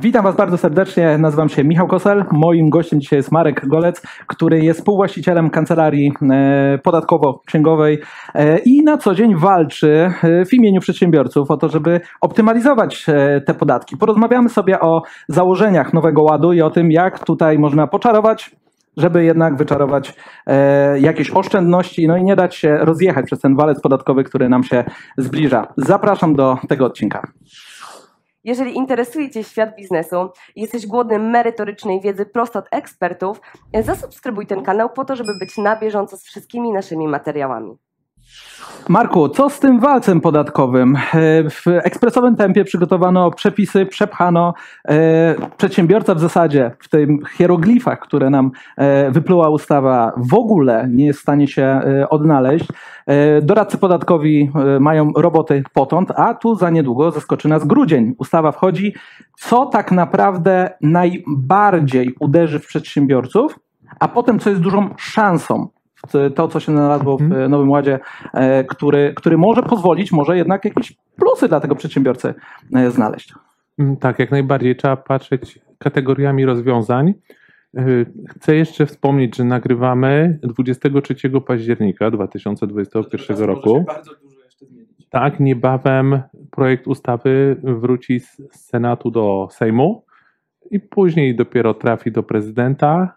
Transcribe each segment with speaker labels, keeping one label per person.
Speaker 1: Witam Was bardzo serdecznie. Nazywam się Michał Kosel. Moim gościem dzisiaj jest Marek Golec, który jest współwłaścicielem kancelarii e, podatkowo-księgowej e, i na co dzień walczy e, w imieniu przedsiębiorców o to, żeby optymalizować te podatki. Porozmawiamy sobie o założeniach Nowego Ładu i o tym, jak tutaj można poczarować żeby jednak wyczarować e, jakieś oszczędności, no i nie dać się rozjechać przez ten walec podatkowy, który nam się zbliża. Zapraszam do tego odcinka.
Speaker 2: Jeżeli interesuje Cię świat biznesu i jesteś głodny merytorycznej wiedzy prosto od ekspertów, zasubskrybuj ten kanał po to, żeby być na bieżąco z wszystkimi naszymi materiałami.
Speaker 1: Marku, co z tym walcem podatkowym? E, w ekspresowym tempie przygotowano przepisy, przepchano. E, przedsiębiorca w zasadzie w tych hieroglifach, które nam e, wypluła ustawa, w ogóle nie jest w stanie się odnaleźć. Doradcy podatkowi mają roboty potąd, a tu za niedługo zaskoczy nas grudzień. Ustawa wchodzi. Co tak naprawdę najbardziej uderzy w przedsiębiorców, a potem co jest dużą szansą to, co się znalazło w mhm. Nowym Ładzie, e, który, który może pozwolić, może jednak jakieś plusy dla tego przedsiębiorcy e, znaleźć.
Speaker 3: Mm, tak, jak najbardziej. Trzeba patrzeć kategoriami rozwiązań. E, chcę jeszcze wspomnieć, że nagrywamy 23 października 2021 roku. Tak, niebawem projekt ustawy wróci z Senatu do Sejmu i później dopiero trafi do prezydenta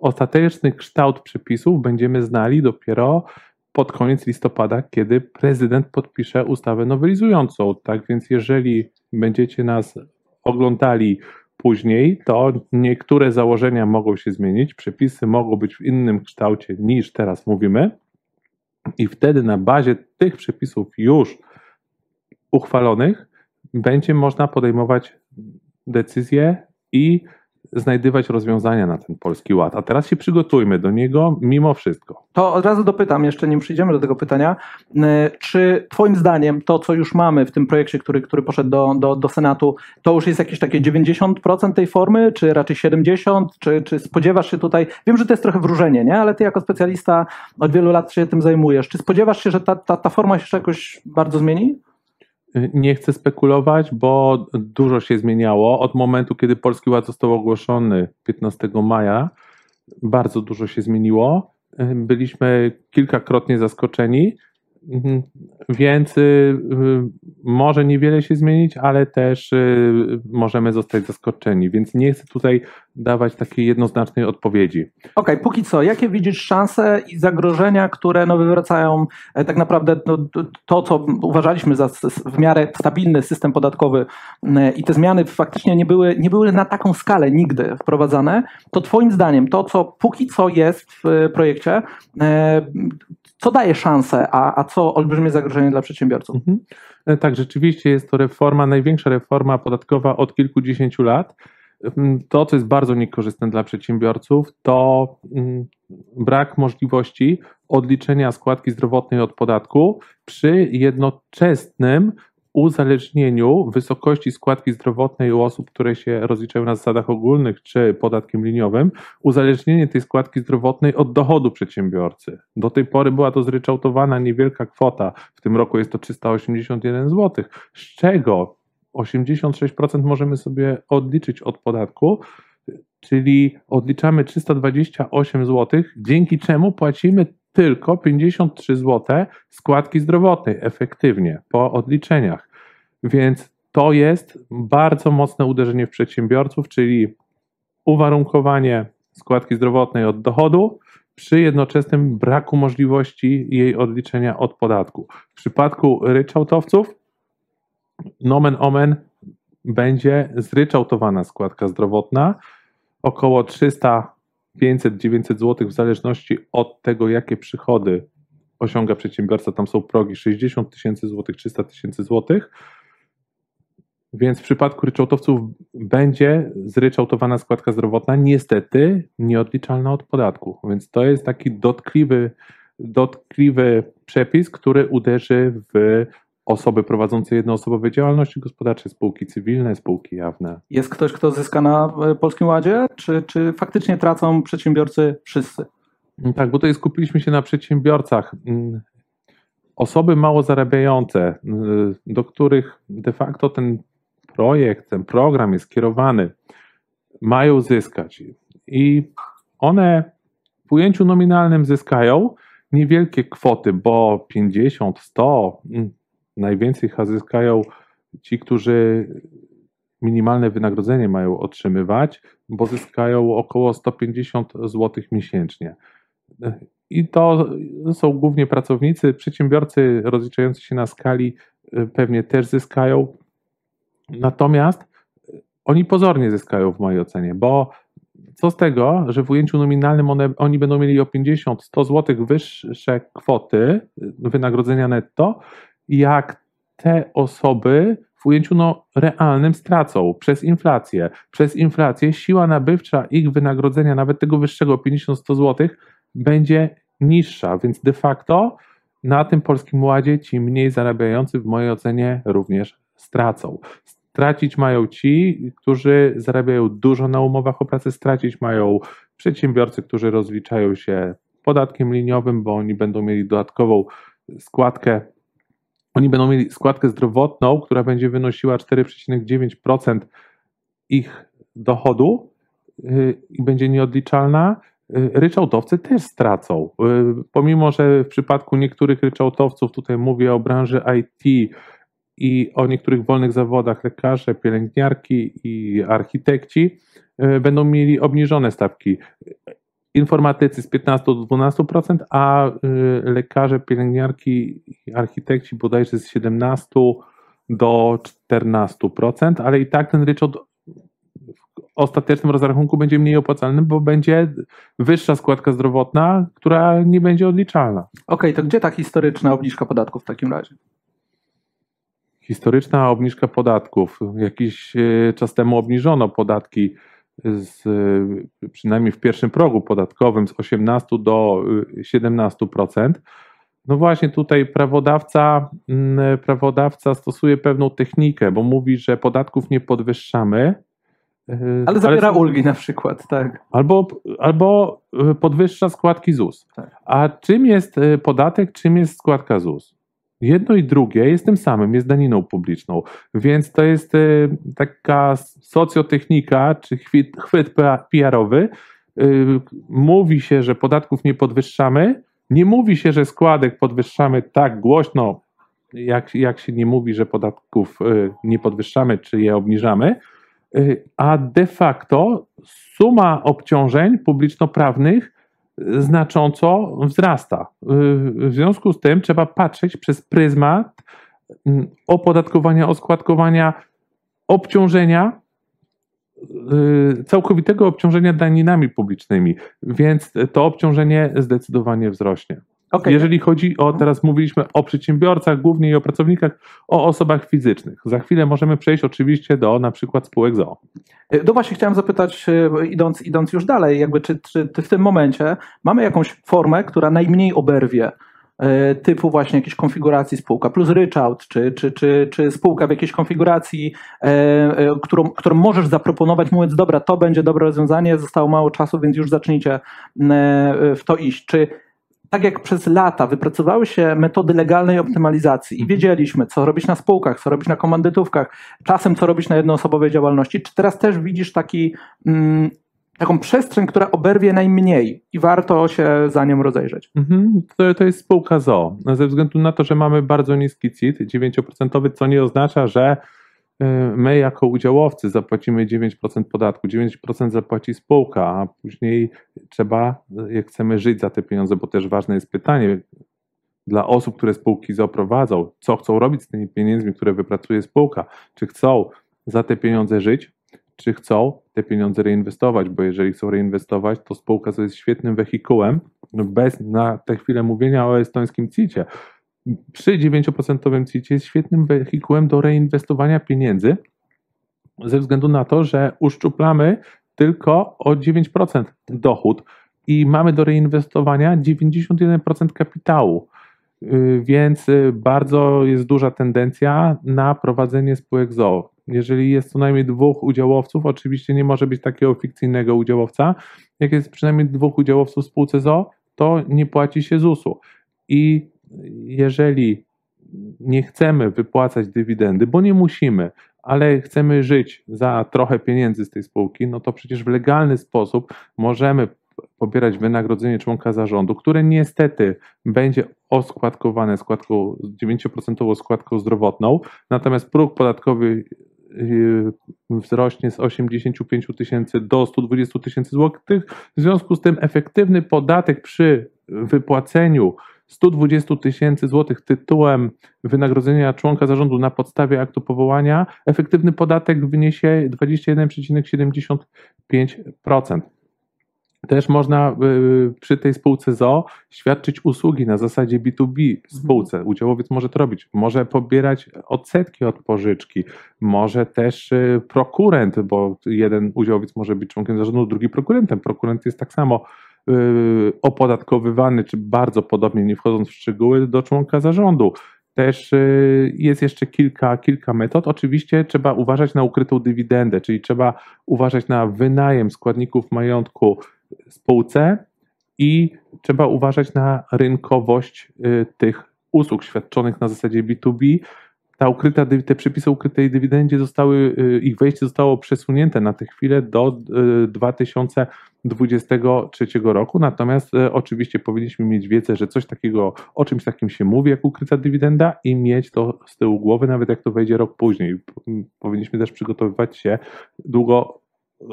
Speaker 3: ostateczny kształt przepisów będziemy znali dopiero pod koniec listopada, kiedy prezydent podpisze ustawę nowelizującą. Tak więc, jeżeli będziecie nas oglądali później, to niektóre założenia mogą się zmienić, przepisy mogą być w innym kształcie niż teraz mówimy, i wtedy na bazie tych przepisów już uchwalonych będzie można podejmować decyzje i znajdywać rozwiązania na ten polski ład. A teraz się przygotujmy do niego mimo wszystko.
Speaker 1: To od razu dopytam, jeszcze nie przyjdziemy do tego pytania. E, czy Twoim zdaniem to, co już mamy w tym projekcie, który, który poszedł do, do, do Senatu, to już jest jakieś takie 90% tej formy, czy raczej 70%? Czy, czy spodziewasz się tutaj, wiem, że to jest trochę wróżenie, nie? ale Ty jako specjalista od wielu lat się tym zajmujesz. Czy spodziewasz się, że ta, ta, ta forma się jakoś bardzo zmieni?
Speaker 3: Nie chcę spekulować, bo dużo się zmieniało. Od momentu, kiedy Polski Ład został ogłoszony 15 maja, bardzo dużo się zmieniło. Byliśmy kilkakrotnie zaskoczeni. Mhm. Więc y, y, może niewiele się zmienić, ale też y, możemy zostać zaskoczeni, więc nie chcę tutaj dawać takiej jednoznacznej odpowiedzi.
Speaker 1: Okej, okay, póki co, jakie widzisz szanse i zagrożenia, które no, wywracają e, tak naprawdę no, to, co uważaliśmy za w miarę stabilny system podatkowy i te zmiany faktycznie nie były, nie były na taką skalę nigdy wprowadzane, to Twoim zdaniem to, co póki co jest w projekcie, e, co daje szansę, a, a co olbrzymie zagrożenie dla przedsiębiorców. Mhm.
Speaker 3: E, tak, rzeczywiście jest to reforma, największa reforma podatkowa od kilkudziesięciu lat. Mm, to, co jest bardzo niekorzystne dla przedsiębiorców, to mm, brak możliwości odliczenia składki zdrowotnej od podatku przy jednoczesnym uzależnieniu wysokości składki zdrowotnej u osób, które się rozliczają na zasadach ogólnych czy podatkiem liniowym, uzależnienie tej składki zdrowotnej od dochodu przedsiębiorcy. Do tej pory była to zryczałtowana niewielka kwota, w tym roku jest to 381 zł, z czego 86% możemy sobie odliczyć od podatku, czyli odliczamy 328 zł, dzięki czemu płacimy tylko 53 zł składki zdrowotnej efektywnie po odliczeniach. Więc to jest bardzo mocne uderzenie w przedsiębiorców, czyli uwarunkowanie składki zdrowotnej od dochodu przy jednoczesnym braku możliwości jej odliczenia od podatku. W przypadku ryczałtowców, nomen omen, będzie zryczałtowana składka zdrowotna około 300 500, 900 zł w zależności od tego, jakie przychody osiąga przedsiębiorca. Tam są progi 60 tysięcy złotych, 300 tysięcy złotych. Więc w przypadku ryczałtowców będzie zryczałtowana składka zdrowotna, niestety nieodliczalna od podatku. Więc to jest taki dotkliwy, dotkliwy przepis, który uderzy w osoby prowadzące jednoosobowe działalności gospodarcze, spółki cywilne, spółki jawne.
Speaker 1: Jest ktoś, kto zyska na e, Polskim Ładzie, czy, czy faktycznie tracą przedsiębiorcy wszyscy?
Speaker 3: Mm, tak, bo tutaj skupiliśmy się na przedsiębiorcach. Mm, osoby mało zarabiające, mm, do których de facto ten projekt, ten program jest kierowany, mają zyskać i one w ujęciu nominalnym zyskają niewielkie kwoty, bo 50, 100, mm, najwięcej zyskają ci, którzy minimalne wynagrodzenie mają otrzymywać, bo zyskają około 150 zł miesięcznie. I to są głównie pracownicy, przedsiębiorcy rozliczający się na skali y, pewnie też zyskają. Natomiast oni pozornie zyskają w mojej ocenie, bo co z tego, że w ujęciu nominalnym one, oni będą mieli o 50-100 zł wyższe kwoty wynagrodzenia netto, jak te osoby w ujęciu no, realnym stracą przez inflację. Przez inflację siła nabywcza ich wynagrodzenia, nawet tego wyższego 50-100 zł, będzie niższa, więc de facto na tym polskim ładzie ci mniej zarabiający w mojej ocenie również stracą. Stracić mają ci, którzy zarabiają dużo na umowach o pracę, stracić mają przedsiębiorcy, którzy rozliczają się podatkiem liniowym, bo oni będą mieli dodatkową składkę. Oni będą mieli składkę zdrowotną, która będzie wynosiła 4,9% ich dochodu y, i będzie nieodliczalna. Y, ryczałtowcy też stracą. Y, pomimo, że w przypadku niektórych ryczałtowców, tutaj mówię o branży IT, i o niektórych wolnych zawodach lekarze, pielęgniarki i architekci e, będą mieli obniżone stawki. Informatycy z 15 do 12%, a e, lekarze, pielęgniarki i architekci bodajże z 17 do 14%, ale i tak ten ryczałt w ostatecznym rozrachunku będzie mniej opłacalny, bo będzie wyższa składka zdrowotna, która nie będzie odliczalna. Okej,
Speaker 1: okay, to gdzie ta historyczna obniżka podatków w takim razie?
Speaker 3: Historyczna obniżka podatków. Jakiś e, czas temu obniżono podatki z, e, przynajmniej w pierwszym progu podatkowym z 18 do 17%. E, no właśnie tutaj prawodawca, mm, prawodawca stosuje pewną technikę, bo mówi, że podatków nie podwyższamy.
Speaker 1: Ale zabiera ale, ulgi na przykład, tak.
Speaker 3: Albo, albo podwyższa składki ZUS. Tak. A czym jest podatek, czym jest składka ZUS? Jedno i drugie jest tym samym, jest daniną publiczną. Więc to jest e, taka socjotechnika, czy chwyt, chwyt PR-owy. E, mówi się, że podatków nie podwyższamy, nie mówi się, że składek podwyższamy tak głośno, jak, jak się nie mówi, że podatków e, nie podwyższamy, czy je obniżamy, a de facto suma obciążeń publiczno-prawnych znacząco wzrasta. W związku z tym trzeba patrzeć przez pryzmat mm, opodatkowania, oskładkowania, obciążenia, y, całkowitego obciążenia daninami publicznymi, więc to obciążenie zdecydowanie wzrośnie. Okay. Jeżeli chodzi o, teraz mówiliśmy o przedsiębiorcach głównie i o pracownikach, o osobach fizycznych. Za chwilę możemy przejść oczywiście do na przykład spółek ZOO.
Speaker 1: No właśnie chciałem zapytać, e, idąc, idąc już dalej, jakby czy, czy, czy w tym momencie mamy jakąś formę, która najmniej oberwie e, typu właśnie jakiejś konfiguracji spółka plus ryczałt, czy, czy, czy, czy spółka w jakiejś konfiguracji, e, którą, którą możesz zaproponować, mówiąc, dobra, to będzie dobre rozwiązanie, zostało mało czasu, więc już zacznijcie w to iść. Czy tak jak przez lata wypracowały się metody legalnej optymalizacji i wiedzieliśmy, co robić na spółkach, co robić na komandytówkach, czasem co robić na jednoosobowej działalności, czy teraz też widzisz taki, mm, taką przestrzeń, która oberwie najmniej i warto się za nią rozejrzeć?
Speaker 3: Mhm. To, to jest spółka ZO. Ze względu na to, że mamy bardzo niski CIT, 9%, co nie oznacza, że my jako udziałowcy zapłacimy 9% podatku, 9% zapłaci spółka, a później trzeba, jak chcemy żyć za te pieniądze, bo też ważne jest pytanie dla osób, które spółki zaprowadzą, co chcą robić z tymi pieniędzmi, które wypracuje spółka, czy chcą za te pieniądze żyć, czy chcą te pieniądze reinwestować, bo jeżeli chcą reinwestować, to spółka to jest świetnym wehikułem, bez na tę chwilę mówienia o estońskim CIT-ie, przy 9% CIT jest świetnym wehikułem do reinwestowania pieniędzy, ze względu na to, że uszczuplamy tylko o 9% dochód i mamy do reinwestowania 91% kapitału. Y, więc y, bardzo jest duża tendencja na prowadzenie spółek ZOO. Jeżeli jest co najmniej dwóch udziałowców, oczywiście nie może być takiego fikcyjnego udziałowca. Jak jest przynajmniej dwóch udziałowców w spółce ZOO, to nie płaci się ZUS-u. I jeżeli nie chcemy wypłacać dywidendy, bo nie musimy, ale chcemy żyć za trochę pieniędzy z tej spółki, no to przecież w legalny sposób możemy pobierać wynagrodzenie członka zarządu, które niestety będzie oskładkowane składką, 9% składką zdrowotną, natomiast próg podatkowy yy, wzrośnie z 85 tysięcy do 120 tysięcy złotych. W związku z tym efektywny podatek przy wypłaceniu 120 tysięcy złotych tytułem wynagrodzenia członka zarządu na podstawie aktu powołania, efektywny podatek wyniesie 21,75%. Też można y, przy tej spółce ZO świadczyć usługi na zasadzie B2B w spółce. Udziałowiec może to robić. Może pobierać odsetki od pożyczki. Może też y, prokurent, bo jeden udziałowiec może być członkiem zarządu, drugi prokurentem. Prokurent jest tak samo y, opodatkowywany, czy bardzo podobnie, nie wchodząc w szczegóły, do członka zarządu. Też jest jeszcze kilka, kilka metod. Oczywiście trzeba uważać na ukrytą dywidendę, czyli trzeba uważać na wynajem składników majątku spółce i trzeba uważać na rynkowość y, tych usług świadczonych na zasadzie B2B. Ta ukryta, te przepisy ukrytej dywidendzie zostały, y, ich wejście zostało przesunięte na tę chwilę do 2023 y, roku. Natomiast oczywiście powinniśmy mieć wiedzę, że coś takiego, o czymś takim się mówi, jak ukryta dywidenda i mieć to z tyłu głowy, nawet jak to wejdzie rok później. Powinniśmy też przygotowywać się długo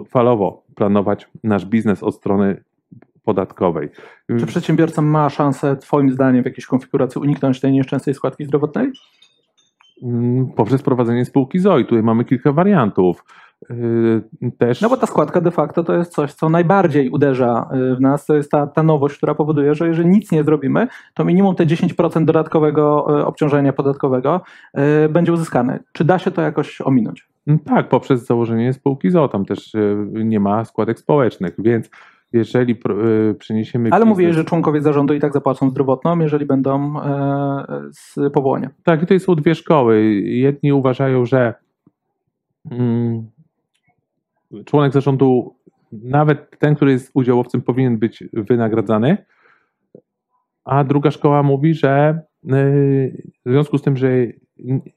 Speaker 3: falowo planować nasz biznes od strony podatkowej.
Speaker 1: Czy przedsiębiorca ma szansę, Twoim zdaniem, w jakiejś konfiguracji uniknąć tej nieszczęsnej składki zdrowotnej?
Speaker 3: Mm, poprzez prowadzenie spółki ZOI. Tutaj mamy kilka wariantów.
Speaker 1: Yy, też... No bo ta składka de facto to jest coś, co najbardziej uderza yy, w nas. To jest ta, ta nowość, która powoduje, że jeżeli nic nie zrobimy, to minimum te 10% dodatkowego yy, obciążenia podatkowego będzie uzyskane. Czy da się to jakoś ominąć?
Speaker 3: Mm, tak, poprzez założenie spółki ZO. Tam też nie ma składek społecznych, więc jeżeli przeniesiemy.
Speaker 1: Ale biznes... mówiłeś, że członkowie zarządu i tak zapłacą zdrowotną, jeżeli będą z powołania.
Speaker 3: Tak, i to są dwie szkoły. Jedni uważają, że mm, członek zarządu, nawet ten, który jest udziałowcem, powinien być wynagradzany. A druga szkoła mówi, że y, w związku z tym, że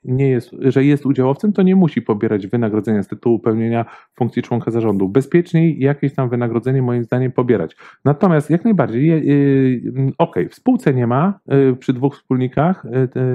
Speaker 3: nie jest, że jest udziałowcem, to nie musi pobierać wynagrodzenia z tytułu pełnienia funkcji członka zarządu. Bezpieczniej jakieś tam wynagrodzenie moim zdaniem pobierać. Natomiast jak najbardziej, yy, ok, w spółce nie ma yy, przy dwóch wspólnikach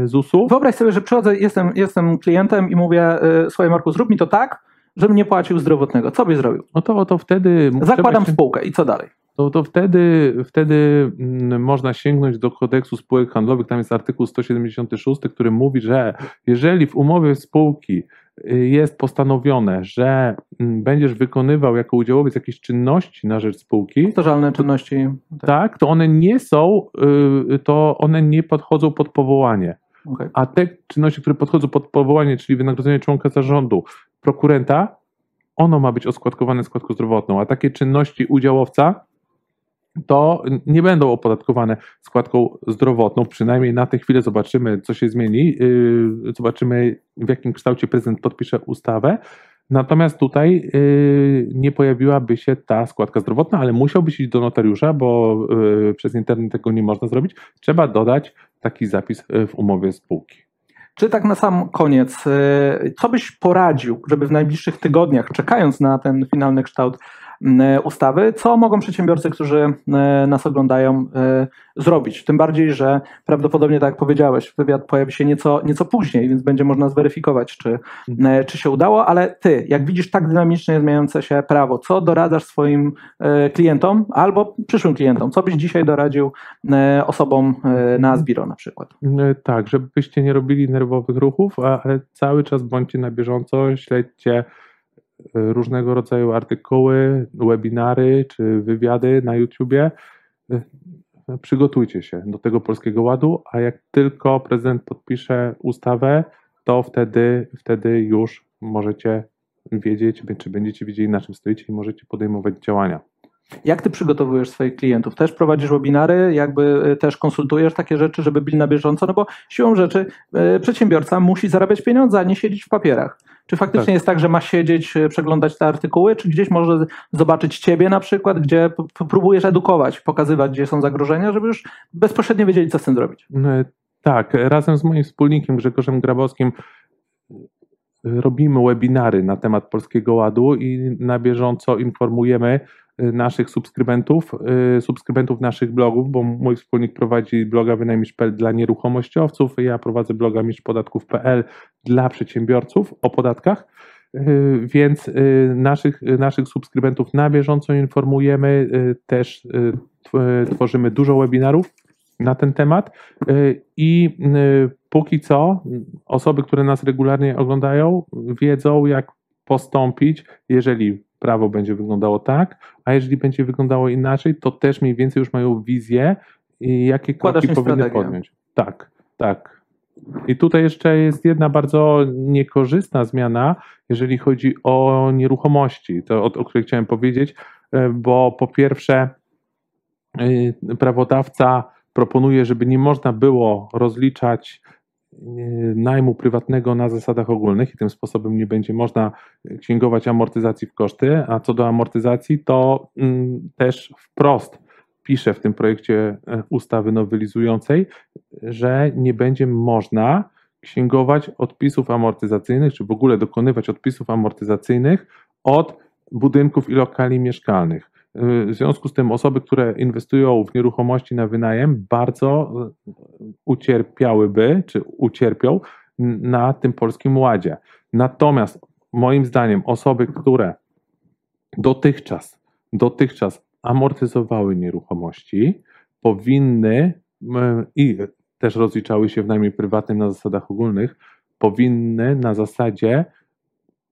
Speaker 3: ZUS-u.
Speaker 1: Wyobraź sobie, że przychodzę, jestem, jestem klientem i mówię, słuchaj Marku, zrób mi to tak, żebym nie płacił zdrowotnego. Co byś zrobił?
Speaker 3: No to, to wtedy...
Speaker 1: Zakładam się... spółkę i co dalej?
Speaker 3: To, to wtedy, wtedy mm, można sięgnąć do kodeksu spółek handlowych. Tam jest artykuł 176, który mówi, że jeżeli w umowie spółki y, jest postanowione, że mm, będziesz wykonywał jako udziałowiec jakieś czynności na rzecz spółki.
Speaker 1: Powtarzalne czynności.
Speaker 3: Tak. tak, to one nie są, y, to one nie podchodzą pod powołanie. Okay. A te czynności, które podchodzą pod powołanie, czyli wynagrodzenie członka zarządu, prokurenta, ono ma być oskładkowane składką zdrowotną, a takie czynności udziałowca to nie będą opodatkowane składką zdrowotną, przynajmniej na tę chwilę zobaczymy, co się zmieni, yy, zobaczymy, w jakim kształcie prezydent podpisze ustawę. Natomiast tutaj yy, nie pojawiłaby się ta składka zdrowotna, ale musiałbyś iść do notariusza, bo yy, przez internet tego nie można zrobić. Trzeba dodać taki zapis w umowie spółki.
Speaker 1: Czy tak na sam koniec, co byś poradził, żeby w najbliższych tygodniach, czekając na ten finalny kształt ustawy, co mogą przedsiębiorcy, którzy e, nas oglądają, e, zrobić. Tym bardziej, że prawdopodobnie, tak jak powiedziałeś, wywiad pojawi się nieco, nieco później, więc będzie można zweryfikować, czy, czy się udało, ale ty, jak widzisz tak dynamicznie zmieniające się prawo, co doradzasz swoim klientom albo przyszłym klientom? Co byś dzisiaj doradził osobom na Zbiro na przykład?
Speaker 3: Tak, żebyście nie robili nerwowych ruchów, ale cały czas bądźcie na bieżąco, śledźcie różnego rodzaju artykuły, webinary czy wywiady na YouTubie. Przygotujcie się do tego polskiego ładu, a jak tylko prezydent podpisze ustawę, to wtedy, wtedy już możecie wiedzieć, czy będziecie wiedzieli, na czym stoicie i możecie podejmować działania.
Speaker 1: Jak ty przygotowujesz swoich klientów? Też prowadzisz webinary, jakby e, też konsultujesz takie rzeczy, żeby byli na bieżąco, no bo siłą rzeczy e, przedsiębiorca musi zarabiać pieniądze, a nie siedzieć w papierach. Czy faktycznie tak. jest tak, że ma siedzieć, e, przeglądać te artykuły, czy gdzieś może zobaczyć ciebie na przykład, gdzie próbujesz edukować, pokazywać, gdzie są zagrożenia, żeby już bezpośrednio wiedzieli, co z tym zrobić?
Speaker 3: Tak, razem z moim wspólnikiem Grzegorzem Grabowskim robimy webinary na temat Polskiego Ładu i na bieżąco informujemy naszych subskrybentów, y, subskrybentów naszych blogów, bo mój wspólnik prowadzi bloga wynajmisz.pl dla nieruchomościowców, ja prowadzę bloga miszpodatków.pl dla przedsiębiorców o podatkach, y, więc naszych, naszych subskrybentów na bieżąco informujemy, też tworzymy dużo webinarów na ten temat. I póki co osoby, które nas regularnie oglądają, wiedzą, jak postąpić, jeżeli prawo będzie wyglądało tak, a jeżeli będzie wyglądało inaczej, to też mniej więcej już mają wizję, jakie kroki powinny strategię. podjąć. Tak, tak. I tutaj jeszcze jest jedna bardzo niekorzystna zmiana, jeżeli chodzi o nieruchomości, to o, o której chciałem powiedzieć, e, bo po pierwsze, e, prawodawca proponuje, żeby nie można było rozliczać najmu prywatnego na zasadach ogólnych i tym sposobem nie będzie można księgować amortyzacji w koszty, a co do amortyzacji to mm, też wprost pisze w tym projekcie e, ustawy nowelizującej, że nie będzie można księgować odpisów amortyzacyjnych, czy w ogóle dokonywać odpisów amortyzacyjnych od budynków i lokali mieszkalnych. W związku z tym osoby, które inwestują w nieruchomości na wynajem, bardzo ucierpiałyby, czy ucierpią na tym polskim ładzie. Natomiast moim zdaniem osoby, które dotychczas, dotychczas amortyzowały nieruchomości, powinny i też rozliczały się w najmniej prywatnym na zasadach ogólnych, powinny na zasadzie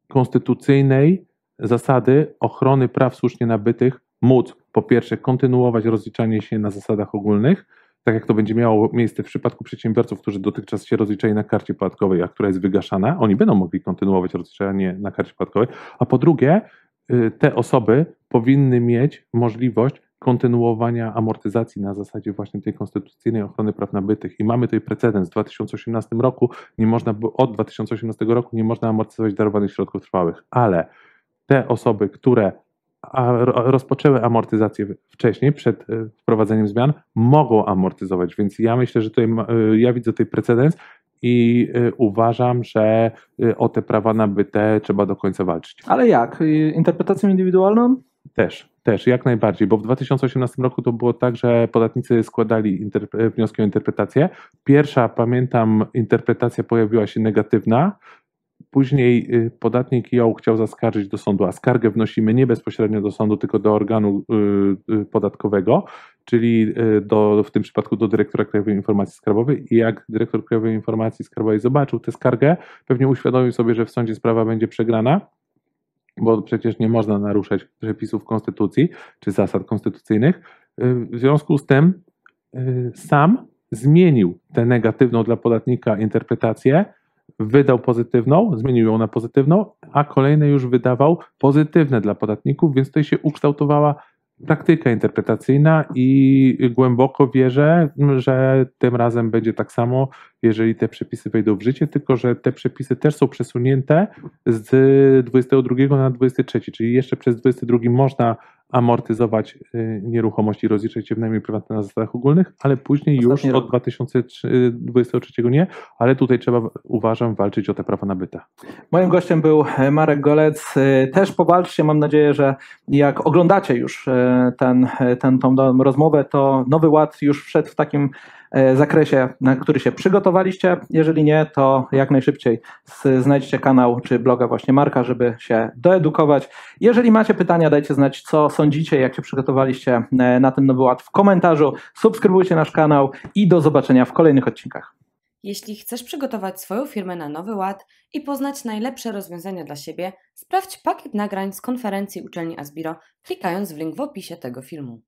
Speaker 3: konstytucyjnej zasady ochrony praw słusznie nabytych móc po pierwsze kontynuować rozliczanie się na zasadach ogólnych, tak jak to będzie miało miejsce w przypadku przedsiębiorców, którzy dotychczas się rozliczali na karcie podatkowej, a która jest wygaszana, oni będą mogli kontynuować rozliczanie na karcie podatkowej, a po drugie, y, te osoby powinny mieć możliwość kontynuowania amortyzacji na zasadzie właśnie tej konstytucyjnej ochrony praw nabytych. I mamy tutaj precedens. W 2018 roku nie można, od 2018 roku nie można amortyzować darowanych środków trwałych, ale te osoby, które rozpoczęły amortyzację wcześniej, przed e, wprowadzeniem zmian, mogą amortyzować. Więc ja myślę, że tutaj e, ja widzę tutaj precedens i e, uważam, że o te prawa nabyte trzeba do końca walczyć.
Speaker 1: Ale jak? Interpretacją indywidualną?
Speaker 3: Też, też, jak najbardziej, bo w 2018 roku to było tak, że podatnicy składali wnioski o interpretację. Pierwsza, pamiętam, interpretacja pojawiła się negatywna, Później y, podatnik ją chciał zaskarżyć do sądu, a skargę wnosimy nie bezpośrednio do sądu, tylko do organu y, y, podatkowego, czyli do, w tym przypadku do dyrektora Krajowej Informacji Skarbowej. I jak dyrektor Krajowej Informacji Skarbowej zobaczył tę skargę, pewnie uświadomił sobie, że w sądzie sprawa będzie przegrana, bo przecież nie można naruszać przepisów konstytucji czy zasad konstytucyjnych. W związku z tym sam zmienił tę negatywną dla podatnika interpretację wydał pozytywną, zmienił ją na pozytywną, a kolejne już wydawał pozytywne dla podatników, więc tutaj się ukształtowała praktyka interpretacyjna i głęboko wierzę, że tym razem będzie tak samo, jeżeli te przepisy wejdą w życie, tylko że te przepisy też są przesunięte z 22 na 23, czyli jeszcze przez 22 można amortyzować y, nieruchomości, rozliczać się w najmniej prywatne na zasadach ogólnych, ale później Ostatni już rok. od 2023 nie, ale tutaj trzeba, uważam, walczyć o te prawa nabyte.
Speaker 1: Moim gościem był e, Marek Golec. E, też powalczcie, mam nadzieję, że jak oglądacie już e, ten, ten, tą rozmowę, to Nowy Ład już wszedł w takim zakresie, na który się przygotowaliście. Jeżeli nie, to jak najszybciej znajdźcie kanał czy bloga właśnie Marka, żeby się doedukować. Jeżeli macie pytania, dajcie znać, co sądzicie, jak się przygotowaliście e, na ten nowy ład w komentarzu. Subskrybujcie nasz kanał i do zobaczenia w kolejnych odcinkach.
Speaker 4: Jeśli chcesz przygotować swoją firmę na nowy ład i poznać najlepsze rozwiązania dla siebie, sprawdź pakiet nagrań z konferencji uczelni Asbiro, klikając w link w opisie tego filmu.